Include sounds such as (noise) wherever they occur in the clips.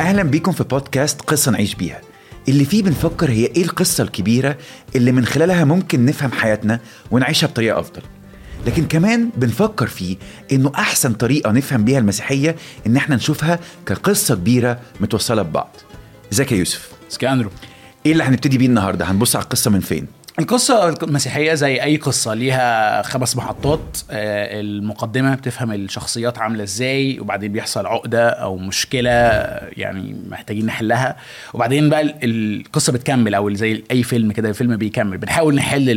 أهلا بيكم في بودكاست قصة نعيش بيها. اللي فيه بنفكر هي إيه القصة الكبيرة اللي من خلالها ممكن نفهم حياتنا ونعيشها بطريقة أفضل. لكن كمان بنفكر فيه إنه أحسن طريقة نفهم بيها المسيحية إن إحنا نشوفها كقصة كبيرة متوصلة ببعض. إزيك يا يوسف؟ سكاندرو إيه اللي هنبتدي بيه النهارده؟ هنبص على القصة من فين؟ القصة المسيحية زي أي قصة ليها خمس محطات آه، المقدمة بتفهم الشخصيات عاملة إزاي وبعدين بيحصل عقدة أو مشكلة يعني محتاجين نحلها. وبعدين بقى ال- القصة بتكمل أو زي أي فيلم كده الفيلم بيكمل. بنحاول نحل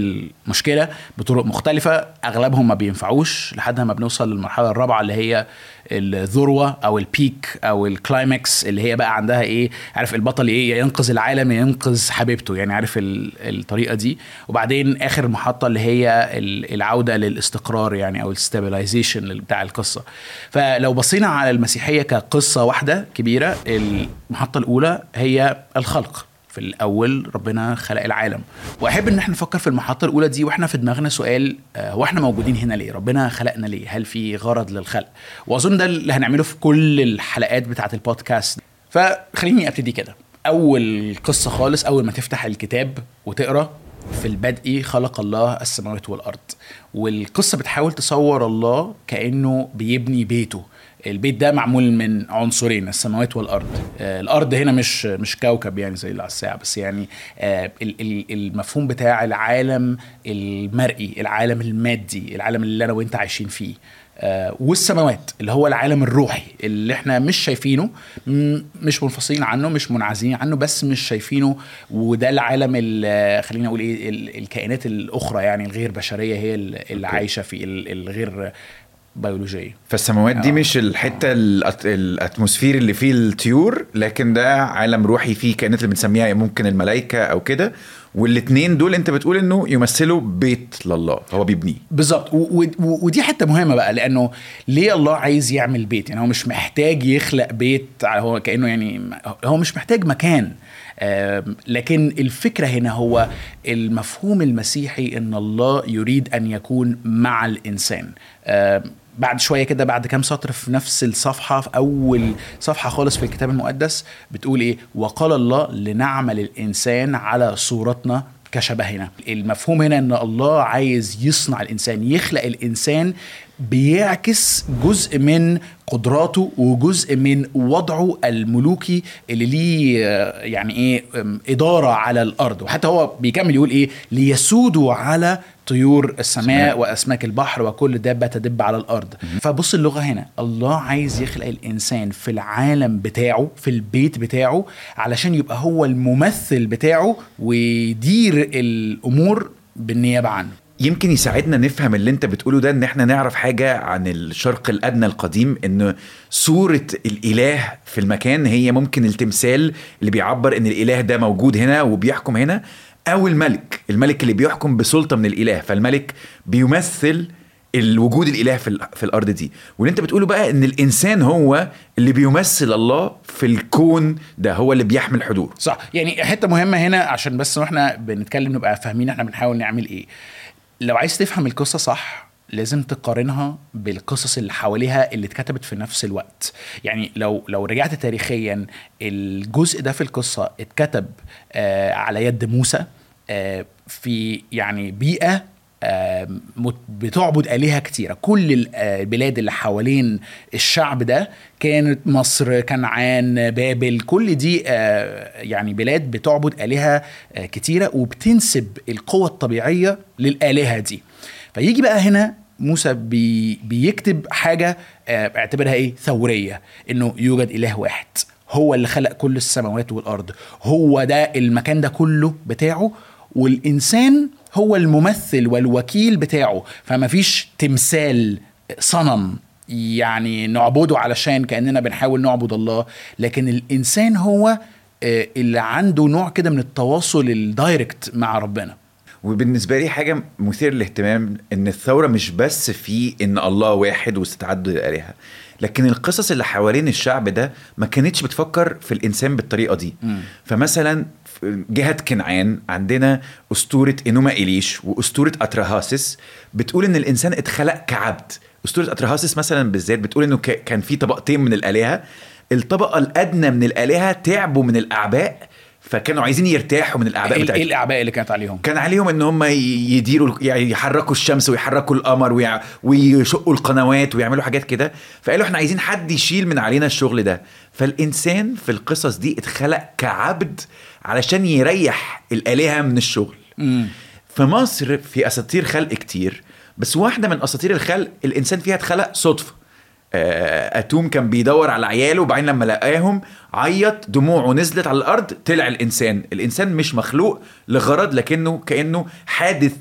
المشكلة بطرق مختلفة أغلبهم ما بينفعوش لحد ما بنوصل للمرحلة الرابعة اللي هي الذروة أو ال peak أو ال climax اللي هي بقى عندها إيه عارف البطل إيه ينقذ العالم ينقذ حبيبته. يعني عارف ال- الطريقة دي. وبعدين آخر محطة اللي هي ال- العودة للاستقرار يعني أو ال stabilization بتاع القصة. فلو بصينا على المسيحية كقصة واحدة كبيرة المحطة الأولى هي الخلق. في الأول ربنا خلق العالم. وأحب إن إحنا نفكر في المحطة الأولى دي وإحنا في دماغنا سؤال آه، هو إحنا موجودين هنا ليه؟ ربنا خلقنا ليه؟ هل في غرض للخلق؟ وأظن ده اللي هنعمله في كل الحلقات بتاعة البودكاست. فخليني أبتدي كده. أول قصة خالص أول ما تفتح الكتاب وتقرأ في البدء خلق الله السماوات والأرض. والقصة بتحاول تصور الله كأنه بيبني بيته. البيت ده معمول من عنصرين السماوات والأرض. آه، الأرض هنا مش مش كوكب يعني زي اللي على الساعة بس يعني آه، ال- ال- المفهوم بتاع العالم المرئي العالم المادي العالم اللي أنا وأنت عايشين فيه. والسماوات اللي هو العالم الروحي اللي إحنا مش شايفينه مش منفصلين عنه مش منعزلين عنه بس مش شايفينه. وده العالم ال- خلينا أقول إيه ال- الكائنات الأخرى يعني الغير بشرية هي ال- اللي عايشة ال- الغير بيولوجية. فالسماوات دي آه. مش الحتة الاتموسفير اللي فيه الطيور لكن ده عالم روحي فيه كائنات اللي بنسميها ممكن الملائكة أو كده. والاتنين دول انت بتقول انه يمثلوا بيت لله هو بيبنيه. بالظبط. ودي حتة مهمة بقى لأنه ليه الله عايز يعمل بيت؟ يعني هو مش محتاج يخلق بيت هو كأنه يعني هو مش محتاج مكان. لكن الفكرة هنا هو المفهوم المسيحي إن الله يريد أن يكون مع الإنسان. بعد شوية كده بعد كام سطر في نفس الصفحة في أول صفحة خالص في الكتاب المقدس بتقول إيه؟ وقال الله لنعمل الإنسان على صورتنا كشبهنا. المفهوم هنا إن الله عايز يصنع الإنسان يخلق الإنسان بيعكس جزء من قدراته وجزء من وضعه الملوكي اللي ليه آه، يعني إيه إدارة على الأرض. وحتى هو بيكمل يقول إيه ليسودوا على طيور السماء وأسماك البحر وكل دابة تدب على الأرض. فبص اللغة هنا الله عايز يخلق الإنسان في العالم بتاعه في البيت بتاعه علشان يبقى هو الممثل بتاعه ويدير الأمور بالنيابة عنه. يمكن يساعدنا نفهم اللي انت بتقوله ده ان إحنا نعرف حاجة عن الشرق الأدنى القديم إن صورة الإله في المكان هي ممكن التمثال اللي بيعبر إن الإله ده موجود هنا وبيحكم هنا أو الملك الملك اللي بيحكم بسلطة من الإله. فالملك بيمثل الوجود الإله في, في الأرض دي. واللي انت بتقوله بقى إن الإنسان هو اللي بيمثل الله في الكون ده هو اللي بيحمل حضور. صح. يعني حتة مهمة هنا عشان بس وإحنا بنتكلم نبقى فاهمين إحنا بنحاول نعمل إيه. لو عايز تفهم القصة صح لازم تقارنها بالقصص اللي حواليها اللي اتكتبت في نفس الوقت. يعني لو لو رجعت تاريخيا الجزء ده في القصة اتكتب آه على يد موسى آه في يعني بيئة بتعبد آلهة كتيرة. كل آه، البلاد اللي حوالين الشعب ده كانت مصر كنعان بابل كل دي آه، يعني بلاد بتعبد آلهة آه، كتيرة وبتنسب القوة الطبيعية للآلهة دي. فيجي بقى هنا موسى بي بيكتب حاجة اعتبرها إيه؟ ثورية. إنه يوجد إله واحد. هو اللي خلق كل السماوات والأرض. هو ده المكان ده كله بتاعه. والإنسان هو الممثل والوكيل بتاعه. فما فيش تمثال صنم يعني نعبده علشان كأننا بنحاول نعبد الله. لكن الإنسان هو آه، اللي عنده نوع كده من التواصل الدايركت مع ربنا. وبالنسبة لي حاجة مثير للاهتمام إن الثورة مش بس في إن الله واحد واستعدوا للالهه لكن القصص اللي حوالين الشعب ده ما كانتش بتفكر في الإنسان بالطريقة دي. مم. فمثلا جهة كنعان عندنا أسطورة إنوما إليش وأسطورة اترهاسس بتقول إن الإنسان اتخلق كعبد. أسطورة اترهاسس مثلا بالذات بتقول إنه كان في طبقتين من الآلهة. الطبقة الأدنى من الآلهة تعبوا من الأعباء فكانوا عايزين يرتاحوا من الأعباء إيه إيه بتاعتهم. الأعباء اللي كانت عليهم؟ كان عليهم إن هم يديروا يعني يحركوا الشمس ويحركوا القمر ويع- ويشقوا القنوات ويعملوا حاجات كده. فقالوا إحنا عايزين حد يشيل من علينا الشغل ده. فالإنسان في القصص دي اتخلق كعبد علشان يريح الآلهة من الشغل. مم. في مصر في أساطير خلق كتير بس واحدة من أساطير الخلق الإنسان فيها اتخلق صدفة. آه، أتوم كان بيدور على عياله وبعدين لما لقاهم عيط دموعه نزلت على الأرض طلع الإنسان. الإنسان مش مخلوق لغرض لكنه كأنه حادث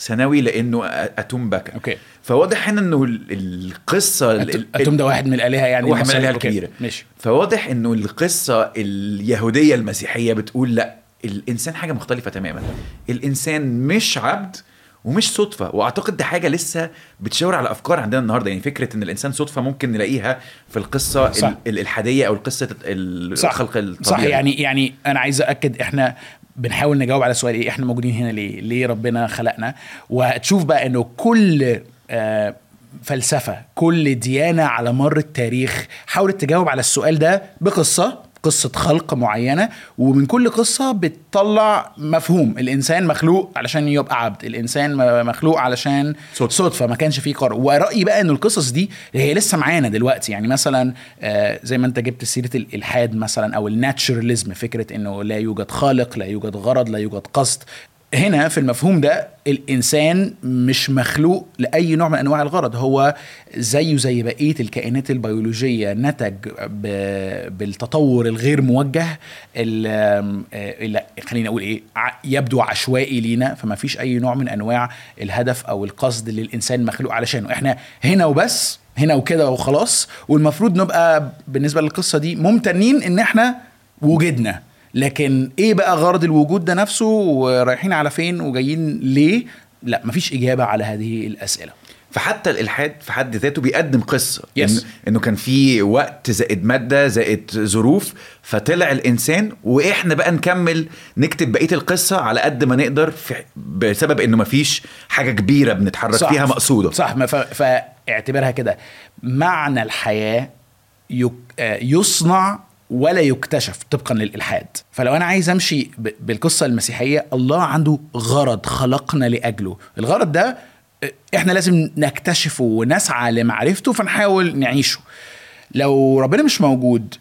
ثانوي لأنه اتوم بكى. okay. فواضح هنا إنه ال- القصة ال- ال- اتوم ده واحد من الآلهة يعني واحد من okay. الكبيرة. ماشي. فواضح إنه القصة اليهودية المسيحية بتقول لأ الإنسان حاجة مختلفة تماما. الإنسان مش عبد ومش صدفة. وأعتقد دي حاجة لسه بتشاور على أفكار عندنا النهارده. يعني فكرة إن الإنسان صدفة ممكن نلاقيها في القصة صح. ال- الإلحادية أو القصة الخلق الطبيعي. صح. يعني يعني أنا عايز أأكد إحنا بنحاول نجاوب على سؤال إيه إحنا موجودين هنا ليه؟ ليه ربنا خلقنا؟ وهتشوف بقى إنه كل آه فلسفة كل ديانة على مر التاريخ حاولت تجاوب على السؤال ده بقصة. قصة خلق معينة ومن كل قصة بتطلع مفهوم. الإنسان مخلوق علشان يبقى عبد الإنسان م- مخلوق علشان صدفة. صدفة ما كانش فيه قرار. ورأيي بقى إن القصص دي هي لسه معانا دلوقتي. يعني مثلا آه، زي ما أنت جبت سيرة الإلحاد مثلا أو الناتشراليزم فكرة إنه لا يوجد خالق لا يوجد غرض لا يوجد قصد هنا في المفهوم ده الإنسان مش مخلوق لأي نوع من أنواع الغرض. هو زيه زي بقية الكائنات البيولوجية نتج بالتطور الغير موجه ال- آه، خليني أقول إيه يبدو عشوائي لينا. فما فيش أي نوع من أنواع الهدف أو القصد اللي الانسان مخلوق علشانه. إحنا هنا وبس هنا وكده وخلاص. والمفروض نبقى بالنسبة للقصة دي ممتنين إن إحنا وجدنا. لكن إيه بقى غرض الوجود ده نفسه؟ ورايحين على فين؟ وجايين ليه؟ لا مفيش إجابة على هذه الأسئلة. فحتى الإلحاد في حد ذاته بيقدم قصة. Yes. إن إنه كان في وقت زائد مادة زائد ظروف فطلع الإنسان وإحنا بقى نكمل نكتب بقية القصة على قد ما نقدر في بسبب إنه مفيش حاجة كبيرة بنتحرك فيها مقصودة. صح. ما ف... فاعتبرها كده. معنى الحياة يك... آه، يصنع ولا يكتشف طبقا للإلحاد. فلو أنا عايز أمشي. بالقصة المسيحية الله عنده غرض خلقنا لأجله. الغرض ده إحنا لازم نكتشفه ونسعى لمعرفته فنحاول نعيشه. لو ربنا مش موجود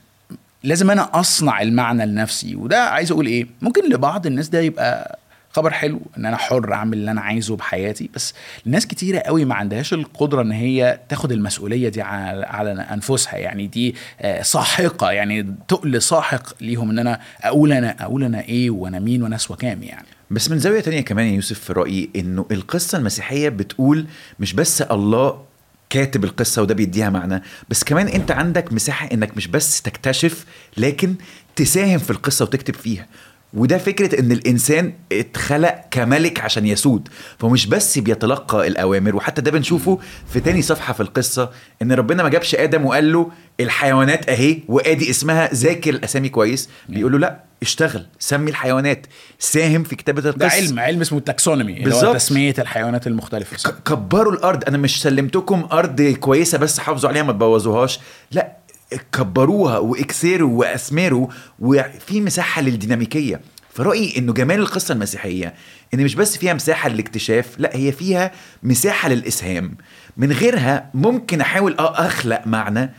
لازم أنا أصنع المعنى لنفسي. وده عايز أقول إيه؟ ممكن لبعض الناس ده يبقى خبر حلو ان أنا حر اعمل اللي أنا عايزه بحياتي بس ناس كتيرة قوي ما عندهاش القدرة ان هي تاخد المسؤولية دي على, انفسها يعني دي آه، ساحقة يعني تقل ساحق ليهم ان أنا أقول أنا أقول أنا إيه وأنا مين وأنا اسوى كام يعني. بس من زاوية تانية كمان يا يوسف في رأيي إنه القصة المسيحية بتقول مش بس الله كاتب القصة وده بيديها معنى بس كمان أنت عندك مساحة إنك مش بس تكتشف لكن تساهم في القصة وتكتب فيها. وده فكرة إن الإنسان اتخلق كملك عشان يسود. فهو مش بس بيتلقى الأوامر وحتى ده بنشوفه في تاني صفحة في القصة إن ربنا ما جابش آدم وقال له الحيوانات أهي وآدي اسمها ذاكر الأسامي كويس. بيقول له لا اشتغل سمي الحيوانات. ساهم في كتابة القصة. ده علم علم اسمه التاكسونومي اللي هو. تسمية الحيوانات المختلفة. كبروا الأرض. أنا مش سلمتكم أرض كويسة بس حافظوا عليها ما تبوظوهاش. لا كبروها واكسروا واثمروا وفي مساحة للديناميكية. فرأيي إنه جمال القصة المسيحية إن مش بس فيها مساحة للاكتشاف لا هي فيها مساحة للإسهام. من غيرها ممكن أحاول آه أخلق معنى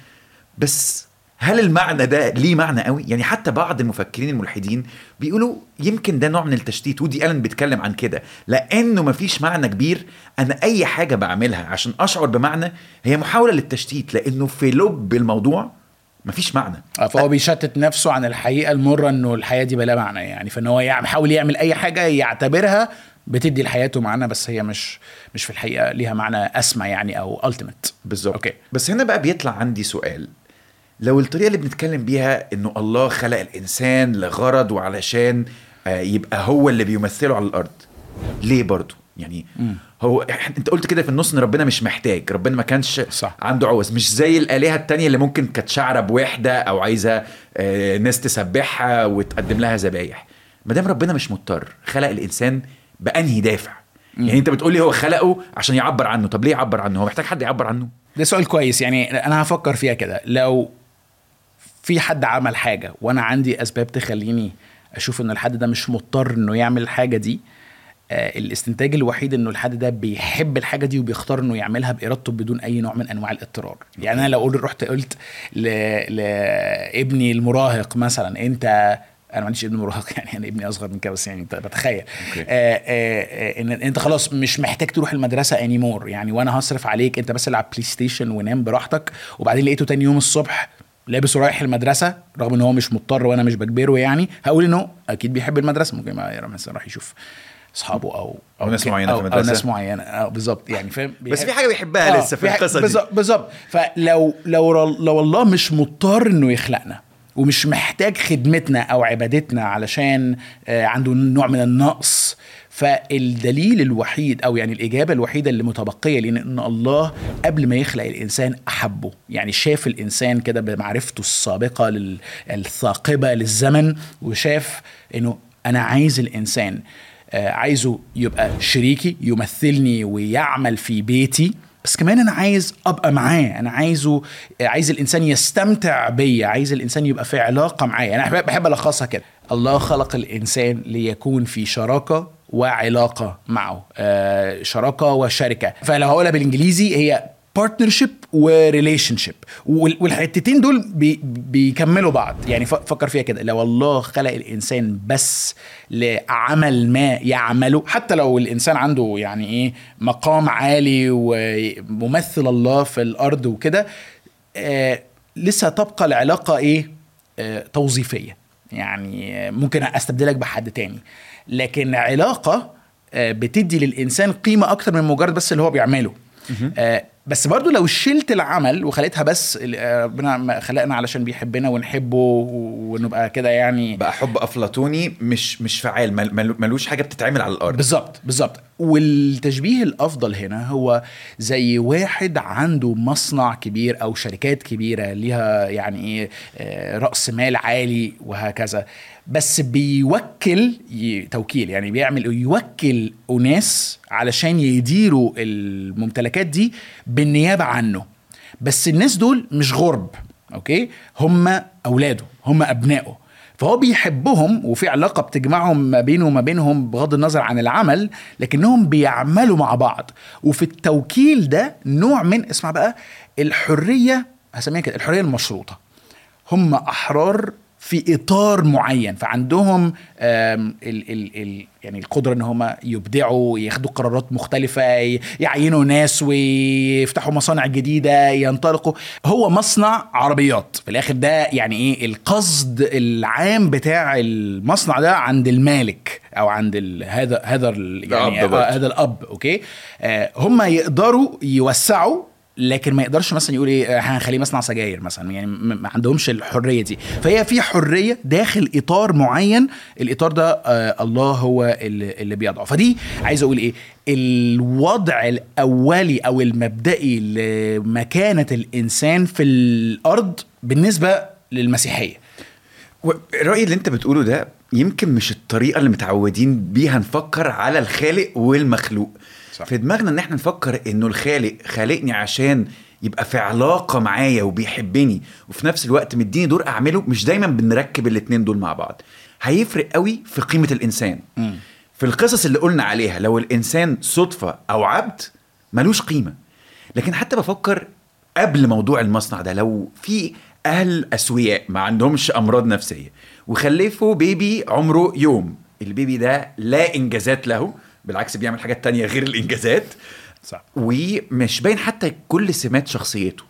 بس هل المعنى ده ليه معنى قوي؟ يعني حتى بعض المفكرين الملحدين بيقولوا يمكن ده نوع من التشتيت. ودي آلن بيتكلم عن كده. لأنه مفيش معنى كبير أنا أي حاجة بعملها عشان أشعر بمعنى هي محاولة للتشتيت لأنه في لب الموضوع مفيش معنى. آه، فهو بيشتت نفسه عن الحقيقة المرة إنه الحياة دي بلا معنى يعني. فإن هو يحاول يعمل أي حاجة يعتبرها بتدي لحياته معنى بس هي مش مش في الحقيقة ليها معنى أسمى يعني أو ultimate بالظبط. okay. بس هنا بقى بيطلع عندي سؤال. لو الطريقة اللي بنتكلم بيها إنه الله خلق الإنسان لغرض وعلشان آه، يبقى هو اللي بيمثله على الأرض ليه برضه يعني هو انت قلت كده في النص ان ربنا مش محتاج ربنا ما كانش صح. عنده عوز. مش زي الآلهة التانية اللي ممكن كانت شعرة بوحدة أو عايزة آه، ناس تسبحها وتقدم لها ذبايح. ما دام ربنا مش مضطر خلق الإنسان بأنهي دافع؟ يعني انت بتقول لي هو خلقه عشان يعبر عنه. طب ليه يعبر عنه؟ هو محتاج حد يعبر عنه؟ ده سؤال كويس. يعني أنا هفكر فيها كده. لو في حد عمل حاجة وأنا عندي أسباب تخليني أشوف إن الحد ده مش مضطر إنه يعمل الحاجة دي الاستنتاج الوحيد إنه الحد ده بيحب الحاجة دي وبيختار إنه يعملها بإرادته بدون أي نوع من أنواع الاضطرار. يعني أنا لو قلت رحت قلت ل... لابني المراهق مثلا انت أنا ما عنديش ابن مراهق (laughs) يعني أنا ابني أصغر من كده بس يعني بتخيل. آه آه آه إن أنت خلاص مش محتاج تروح المدرسة anymore يعني وأنا هصرف عليك أنت بس العب PlayStation ونام براحتك وبعدين لقيته تاني يوم الصبح لابس ورايح المدرسة رغم إن هو مش مضطر وأنا مش بجبره يعني هقول إنه أكيد بيحب المدرسة. ممكن ما مثلا راح يشوف. أصحابه أو أو ناس معينة في أو, أو المدرسة. ناس معينة. آه بالظبط يعني فاهم؟ بس في حاجة بيحبها لسه في القصة دي. بالظبط فلو لو لو الله مش مضطر إنه يخلقنا ومش محتاج خدمتنا أو عبادتنا علشان آه، عنده نوع من النقص فالدليل الوحيد أو يعني الإجابة الوحيدة اللي متبقية لأن إن الله قبل ما يخلق الإنسان أحبه. يعني شاف الإنسان كده بمعرفته السابقة الثاقبة للزمن وشاف إنه أنا عايز الإنسان. آه، عايزه يبقى شريكي يمثلني ويعمل في بيتي. بس كمان أنا عايز أبقى معاه. أنا عايزه عايز الإنسان يستمتع بيا. عايز الإنسان يبقى في علاقة معايا. أنا بحب- بحب ألخصها كده. الله خلق الإنسان ليكون في شراكة وعلاقة معه. آه شراكة وشركة. فلو هقولها بالإنجليزي هي partnership و relationship والحتتين دول بي بيكملوا بعض. يعني فكر فيها كده. لو الله خلق الإنسان بس لعمل ما يعمله حتى لو الإنسان عنده يعني إيه مقام عالي وممثل الله في الأرض وكده آه لسه تبقى العلاقة إيه آه توظيفية. يعني ممكن أستبدلك بحد تاني. لكن علاقة آه، بتدي للإنسان قيمة أكتر من مجرد بس اللي هو بيعمله. آه، بس برضو لو شلت العمل وخليتها بس ربنا خلقنا علشان بيحبنا ونحبه ونبقى كده يعني. بقى حب أفلاطوني مش مش فعال مل- مل- ملوش حاجة بتتعمل على الأرض. بالظبط بالظبط. والتشبيه الأفضل هنا هو زي واحد عنده مصنع كبير أو شركات كبيرة ليها يعني إيه رأس مال عالي وهكذا. بس بيوكل توكيل يعني بيعمل يوكل أناس علشان يديروا الممتلكات دي بالنيابة عنه. بس الناس دول مش غرب أوكي؟ هم أولاده هم أبنائه. فهو بيحبهم وفي علاقة بتجمعهم ما بينه وما بينهم بغض النظر عن العمل لكنهم بيعملوا مع بعض. وفي التوكيل ده نوع من اسمع بقى الحرية هسميها كده الحرية المشروطة. هم أحرار في إطار معين فعندهم ال ال ال يعني القدرة إن هم يبدعوا ياخدوا قرارات مختلفة يعينوا ناس ويفتحوا مصانع جديدة ينطلقوا. هو مصنع عربيات. في الآخر ده يعني إيه؟ القصد العام بتاع المصنع ده عند المالك أو عند هذا هذا يعني هذا الأب أوكي؟ آه هم يقدروا يوسعوا لكن ما يقدرش مثلا يقول إيه آه، هنخليه مصنع سجاير مثلا. يعني ما عندهمش الحرية دي. فهي في حرية داخل إطار معين. الإطار ده آه الله هو اللي, اللي بيضعه. فدي عايز أقول إيه الوضع الأولي أو المبدئي لمكانة الإنسان في الأرض بالنسبة للمسيحية. الرأي اللي أنت بتقوله ده يمكن مش الطريقة اللي متعودين بيها نفكر على الخالق والمخلوق. صح. في دماغنا إن إحنا نفكر إنه الخالق خالقني عشان يبقى في علاقة معايا وبيحبني وفي نفس الوقت مديني دور أعمله مش دايما بنركب الاتنين دول مع بعض هيفرق قوي في قيمة الإنسان مم. في القصص اللي قلنا عليها لو الإنسان صدفة أو عبد ملوش قيمة لكن حتى بفكر قبل موضوع المصنع ده لو في أهل أسوياء ما عندهمش أمراض نفسية وخلفوا بيبي عمره يوم البيبي ده لا إنجازات له بالعكس بيعمل حاجات تانية غير الإنجازات. صح. ومش باين حتى كل سمات شخصيته.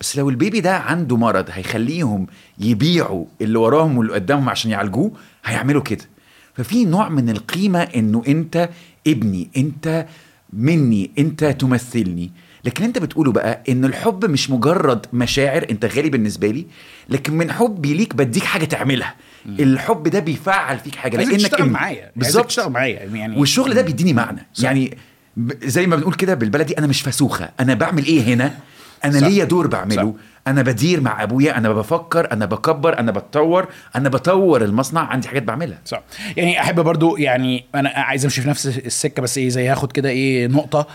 بس لو البيبي ده عنده مرض هيخليهم يبيعوا اللي وراهم واللي قدامهم عشان يعالجوه هيعملوا كده. ففي نوع من القيمة إنه أنت ابني أنت مني أنت تمثلني. لكن أنت بتقوله بقى إن الحب مش مجرد مشاعر أنت غالي بالنسبة لي. لكن من حبي ليك بديك حاجة تعملها. الحب ده بيفعل فيك حاجة لانك تشتغل. معايا بالظبط تشتغل معايا يعني والشغل ده بيديني معنى صح. يعني زي ما بنقول كده بالبلدي أنا مش فسوخة أنا بعمل إيه هنا أنا. ليا دور بعمله صح. أنا بدير مع أبويا أنا بفكر أنا بكبر أنا بتطور أنا بطور المصنع عندي حاجات بعملها صح يعني أحب برضو يعني أنا عايز أمشي في نفس السكة بس إيه زي هاخد كده إيه نقطة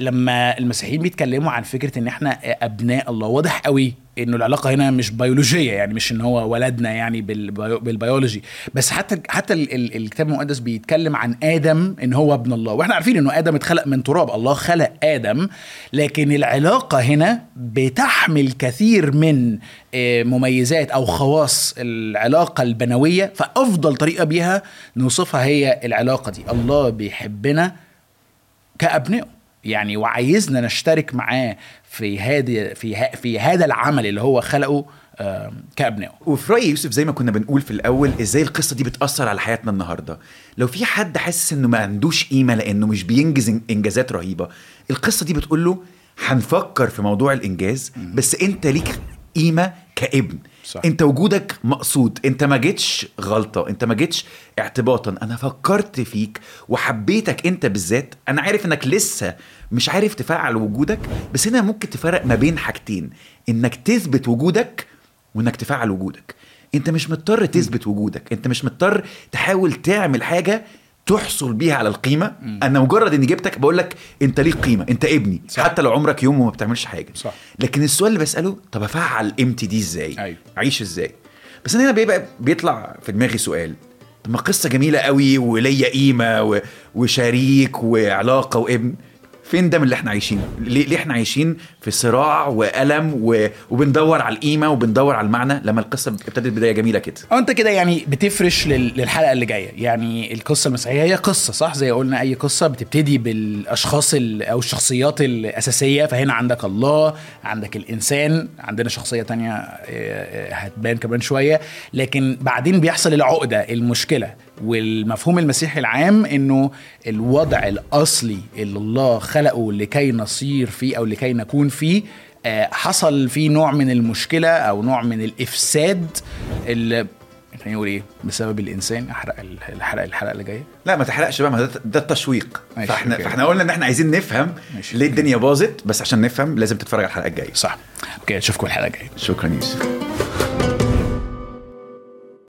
لما المسيحيين بيتكلموا عن فكرة إن إحنا أبناء الله واضح قوي إنه العلاقة هنا مش بيولوجيه يعني مش إن هو ولدنا يعني بالبيو- بالبيولوجي بس حتى حتى ال- ال- الكتاب المقدس بيتكلم عن آدم إن هو ابن الله. وإحنا عارفين إنه آدم اتخلق من تراب الله خلق آدم لكن العلاقة هنا بتحمل كثير من آه، مميزات أو خواص العلاقة البنوية فأفضل طريقة بيها نوصفها هي العلاقة دي. الله بيحبنا كأبنائه. يعني وعايزنا نشترك معاه في هذه في ها في هذا العمل اللي هو خلقه آم، كأبنائه. وفي رأي يوسف زي ما كنا بنقول في الأول إزاي القصة دي بتأثر على حياتنا النهاردة؟ لو في حد حاسس إنه ما عندوش قيمة لأنه مش بينجز إنجازات رهيبة القصة دي بتقول له هنفكر في موضوع الإنجاز بس أنت ليك قيمة كابن. صح. انت وجودك مقصود. انت ما جيتش غلطة. انت ما جيتش اعتباطا. أنا فكرت فيك وحبيتك انت بالذات. أنا عارف إنك لسه مش عارف تفعل وجودك بس هنا ممكن تفرق ما بين حاجتين. إنك تثبت وجودك وإنك تفعل وجودك. أنت مش مضطر تثبت وجودك. أنت مش مضطر تحاول تعمل حاجة تحصل بيها على القيمة. أنا مجرد إني جبتك بقول لك أنت ليك قيمة أنت ابني. صح. حتى لو عمرك يوم وما بتعملش حاجة. صح. لكن السؤال اللي بسأله طب أفعل قيمتي دي إزاي؟ أيوة. عيش إزاي؟ بس أنا هنا بيبقى بيطلع في دماغي سؤال. طب ما قصة جميلة قوي وليا قيمة و... وشريك وعلاقة وابن. فين ده من اللي إحنا عايشينه ليه, ليه إحنا عايشين في صراع وألم و... وبندور على القيمة وبندور على المعنى؟ لما القصة ابتدت بداية جميلة كده. أو أنت كده يعني بتفرش لل- للحلقة اللي جاية. يعني القصة المسيحية هي قصة صح؟ زي قلنا أي قصة بتبتدي بالأشخاص ال- أو الشخصيات الأساسية. فهنا عندك الله عندك الإنسان عندنا شخصية تانية آه، آه، هتبان كمان شوية. لكن بعدين بيحصل العقدة المشكلة. والمفهوم المسيحي العام إنه الوضع الأصلي اللي الله خلقه لكي نصير فيه أو لكي نكون فيه آه، حصل فيه نوع من المشكلة أو نوع من الإفساد اللي خلينا نقول إيه؟ بسبب الإنسان. أحرق ال- الحلقة الحلقة اللي جاية لا ما تحرقش بقى ما ده, ده التشويق. فاحنا okay. فإحنا قلنا إن إحنا عايزين نفهم ماشي. ليه الدنيا باظت بس عشان نفهم لازم تتفرج على الحلقة الجاية. صح. okay أشوفكم الحلقة الجاية. شكرا يوسف.